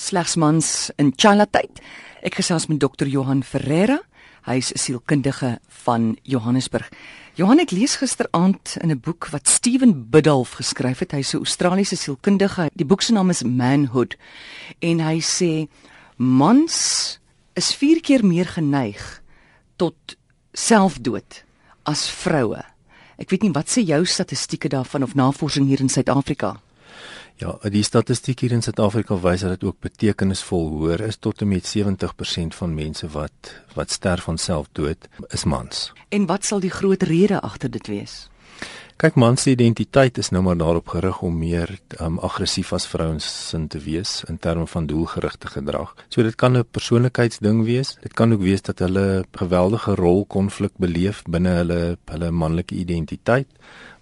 slegs mans in Chalatyd. Ek gesels met Dr. Johan Ferreira. Hy is sielkundige van Johannesburg. Johan het lees gisteraand in 'n boek wat Steven Biddulph geskryf het. Hy's 'n Australiese sielkundige. Die boek se naam is Manhood en hy sê mans is 4 keer meer geneig tot selfdood as vroue. Ek weet nie wat sê jou statistieke daarvan of navorsing hier in Suid-Afrika. Ja, die statistiek hier in Suid-Afrika wys dat dit ook betekenisvol hoër is tot en met 70% van mense wat wat sterf van selfdood is mans. En wat sal die groot rede agter dit wees? Kyk mans se identiteit is nou maar daarop gerig om meer um, aggressief as vrouens sin te wees in terme van doelgerigte gedrag. So dit kan 'n persoonlikheidsding wees. Dit kan ook wees dat hulle geweldige rolkonflik beleef binne hulle hulle manlike identiteit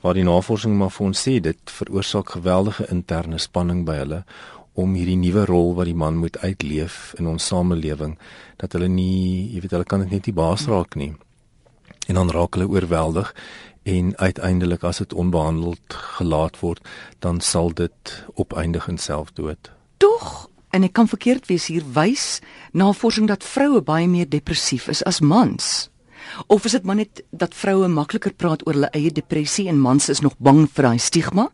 waar die navorsing maar vir ons sê dit veroorsaak geweldige interne spanning by hulle om hierdie nuwe rol wat die man moet uitleef in ons samelewing dat hulle nie jy weet hulle kan dit net nie baas raak nie en dan raak hulle oorweldig en uiteindelik as dit onbehandeld gelaat word dan sal dit opeindig in selfdood tog en ek kan verkeerd wees hier wys navorsing dat vroue baie meer depressief is as mans Of is dit maar net dat vroue makliker praat oor hulle eie depressie en mans is nog bang vir daai stigma?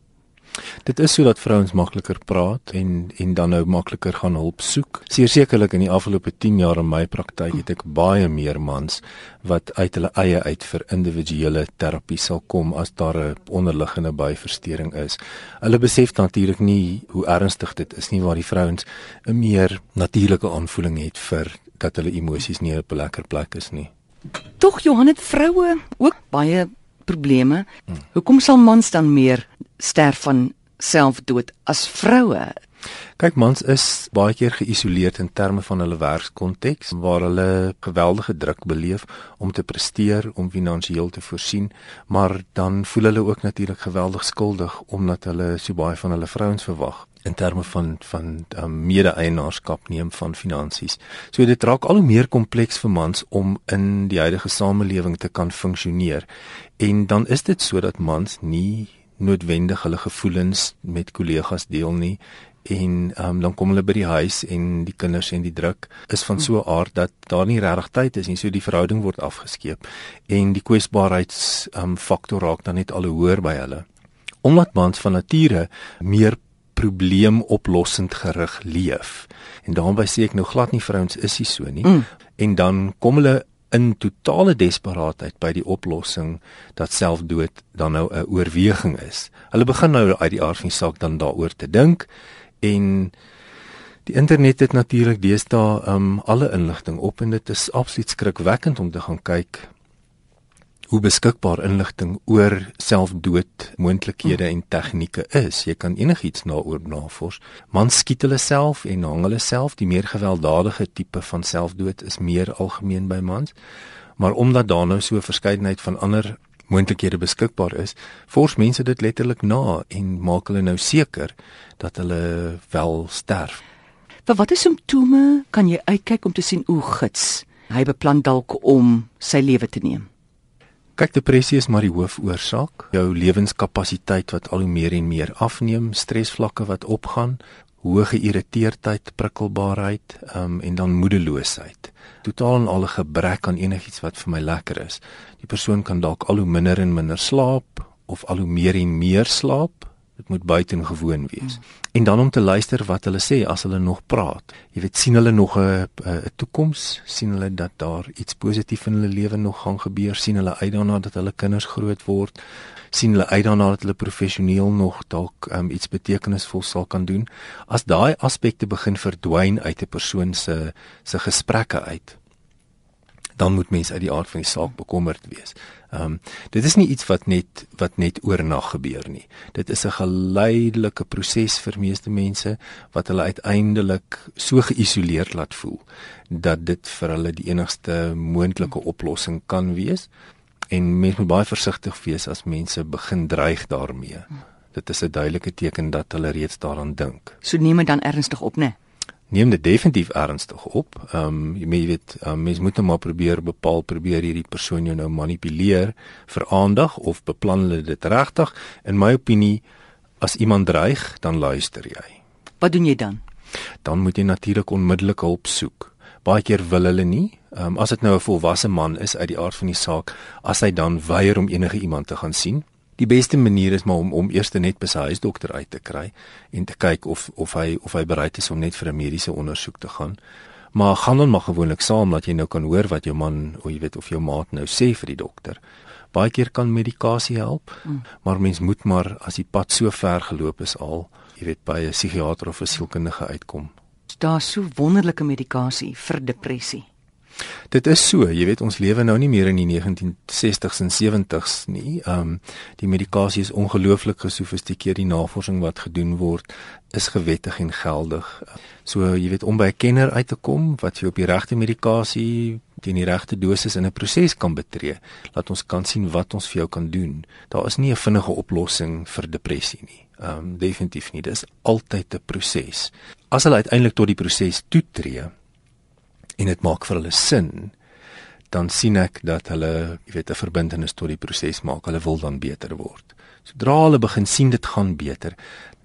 Dit is sodat vrouens makliker praat en en dan nou makliker gaan hulp soek. Sekerlik in die afgelope 10 jaar in my praktyk het ek baie meer mans wat uit hulle eie uit vir individuele terapie sal kom as daar 'n onderliggende byversteuring is. Hulle besef natuurlik nie hoe ernstig dit is nie waar die vrouens 'n meer natuurlike aanvoeling het vir dat hulle emosies nie op 'n lekker plek is nie. Tog Johan het vroue ook baie probleme. Hmm. Hoekom sal mans dan meer sterf van selfdood as vroue? Kyk mans is baie keer geïsoleerd in terme van hulle werkskonteks waar hulle geweldige druk beleef om te presteer, om finansiëel te voorsien, maar dan voel hulle ook natuurlik geweldig skuldig omdat hulle so baie van hulle vrouens verwag in terme van van um, mede-eienaarskap neem van finansies. So dit raak al hoe meer kompleks vir mans om in die huidige samelewing te kan funksioneer. En dan is dit sodat mans nie noodwendig hulle gevoelens met kollegas deel nie en um, dan kom hulle by die huis en die kinders en die druk is van so 'n aard dat daar nie regtig tyd is nie so die verhouding word afgeskeep en die kwesbaarheids um, faktor raak dan net al hoër by hulle omdat mans van nature meer probleemoplossend gerig leef. En daarby sê ek nou glad nie vrouens is nie so nie. Mm. En dan kom hulle in totale desperaatheid by die oplossing dat selfdood dan nou 'n oorweging is. Hulle begin nou uit die aard van die saak dan daaroor te dink en die internet het natuurlik deesdae um alle inligting op en dit is absoluut skrikwekkend om te gaan kyk hoe beskikbaar inligting oor selfdood moontlikhede en tegnieke is. Jy kan enigiets daaroor navors. Man skiet hulle self en hang hulle self. Die meer gewelddadige tipe van selfdood is meer algemeen by mans. Maar omdat daar nou so 'n verskeidenheid van ander moontlikhede beskikbaar is, fors mense dit letterlik na en maak hulle nou seker dat hulle wel sterf. Vir watter simptome kan jy uitkyk om te sien hoe gits hy beplan dalk om sy lewe te neem? Kyk, depressie is maar die hoofoorsaak. Jou lewenskapasiteit wat al hoe meer en meer afneem, stresvlakke wat opgaan, hoë geïrriteerdheid, prikkelbaarheid, um, en dan moedeloosheid. Totaal en al 'n gebrek aan enigiets wat vir my lekker is. Die persoon kan dalk al hoe minder en minder slaap of al hoe meer en meer slaap Dit moet buitengewoon wees. Hmm. En dan om te luister wat hulle sê as hulle nog praat. Jy weet, sien hulle nog 'n toekoms? Sien hulle dat daar iets positief in hulle lewe nog gaan gebeur? Sien hulle uit daarna dat hulle kinders groot word? Sien hulle uit daarna dat hulle professioneel nog dalk um, iets betekenisvol sal kan doen? As daai aspekte begin verdwyn uit 'n persoon se se gesprekke uit, dan moet mens uit die aard van die saak bekommerd wees. Ehm um, dit is nie iets wat net wat net oornag gebeur nie. Dit is 'n geleidelike proses vir meeste mense wat hulle uiteindelik so geïsoleerd laat voel dat dit vir hulle die enigste moontlike oplossing kan wees. En mens moet baie versigtig wees as mense begin dreig daarmee. Dit is 'n duidelike teken dat hulle reeds daaraan dink. So neem dit dan ernstig op, né? Nee? Neem dit definitief ernstig op. Ehm um, jy weet, um, mens moet net maar probeer bepaal probeer hierdie persoon jou nou manipuleer vir aandag of beplan hulle dit regtig? In my opinie, as iemand dreig, dan luister jy. Wat doen jy dan? dan moet jy natuurlik onmiddellik hulp soek. Baie keer wil hulle nie. Um, as dit nou 'n volwasse man is uit die aard van die saak, as hy dan weier om enige iemand te gaan sien, die beste manier is maar om om eers net by sy huisdokter uit te kry en te kyk of of hy of hy bereid is om net vir 'n mediese ondersoek te gaan. Maar gaan dan maar gewoonlik saam dat jy nou kan hoor wat jou man, of jy weet of jou maat nou sê vir die dokter. Baie keer kan medikasie help, mm. maar mens moet maar as die pad so ver geloop is al jy weet by 'n psigiatër of 'n sielkundige uitkom. Daar's so wonderlike medikasie vir depressie. Dit is so, jy weet ons lewe nou nie meer in die 1960s en 70s nie. Ehm um, die medikasie is ongelooflik gesofistikeerd. Die navorsing wat gedoen word is gewettig en geldig. So jy weet om by 'n kenner uit te kom wat vir op die regte medikasie teen die regte dosis in 'n proses kan betree, laat ons kan sien wat ons vir jou kan doen. Daar is nie 'n vinnige oplossing vir depressie nie. Ehm um, definitief nie. Dis altyd 'n proses. As hulle uiteindelik tot die proses toetree en dit maak vir hulle sin, dan sien ek dat hulle, jy weet, 'n verbintenis tot die proses maak. Hulle wil dan beter word. Sodra hulle begin sien dit gaan beter,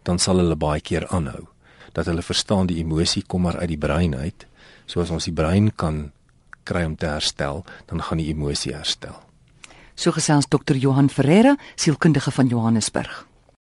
dan sal hulle baie keer aanhou. Dat hulle verstaan die emosie kom maar uit die brein uit. Soos ons die brein kan kry om te herstel, dan gaan die emosie herstel. So gesels Dr. Johan Ferreira, sielkundige van Johannesburg.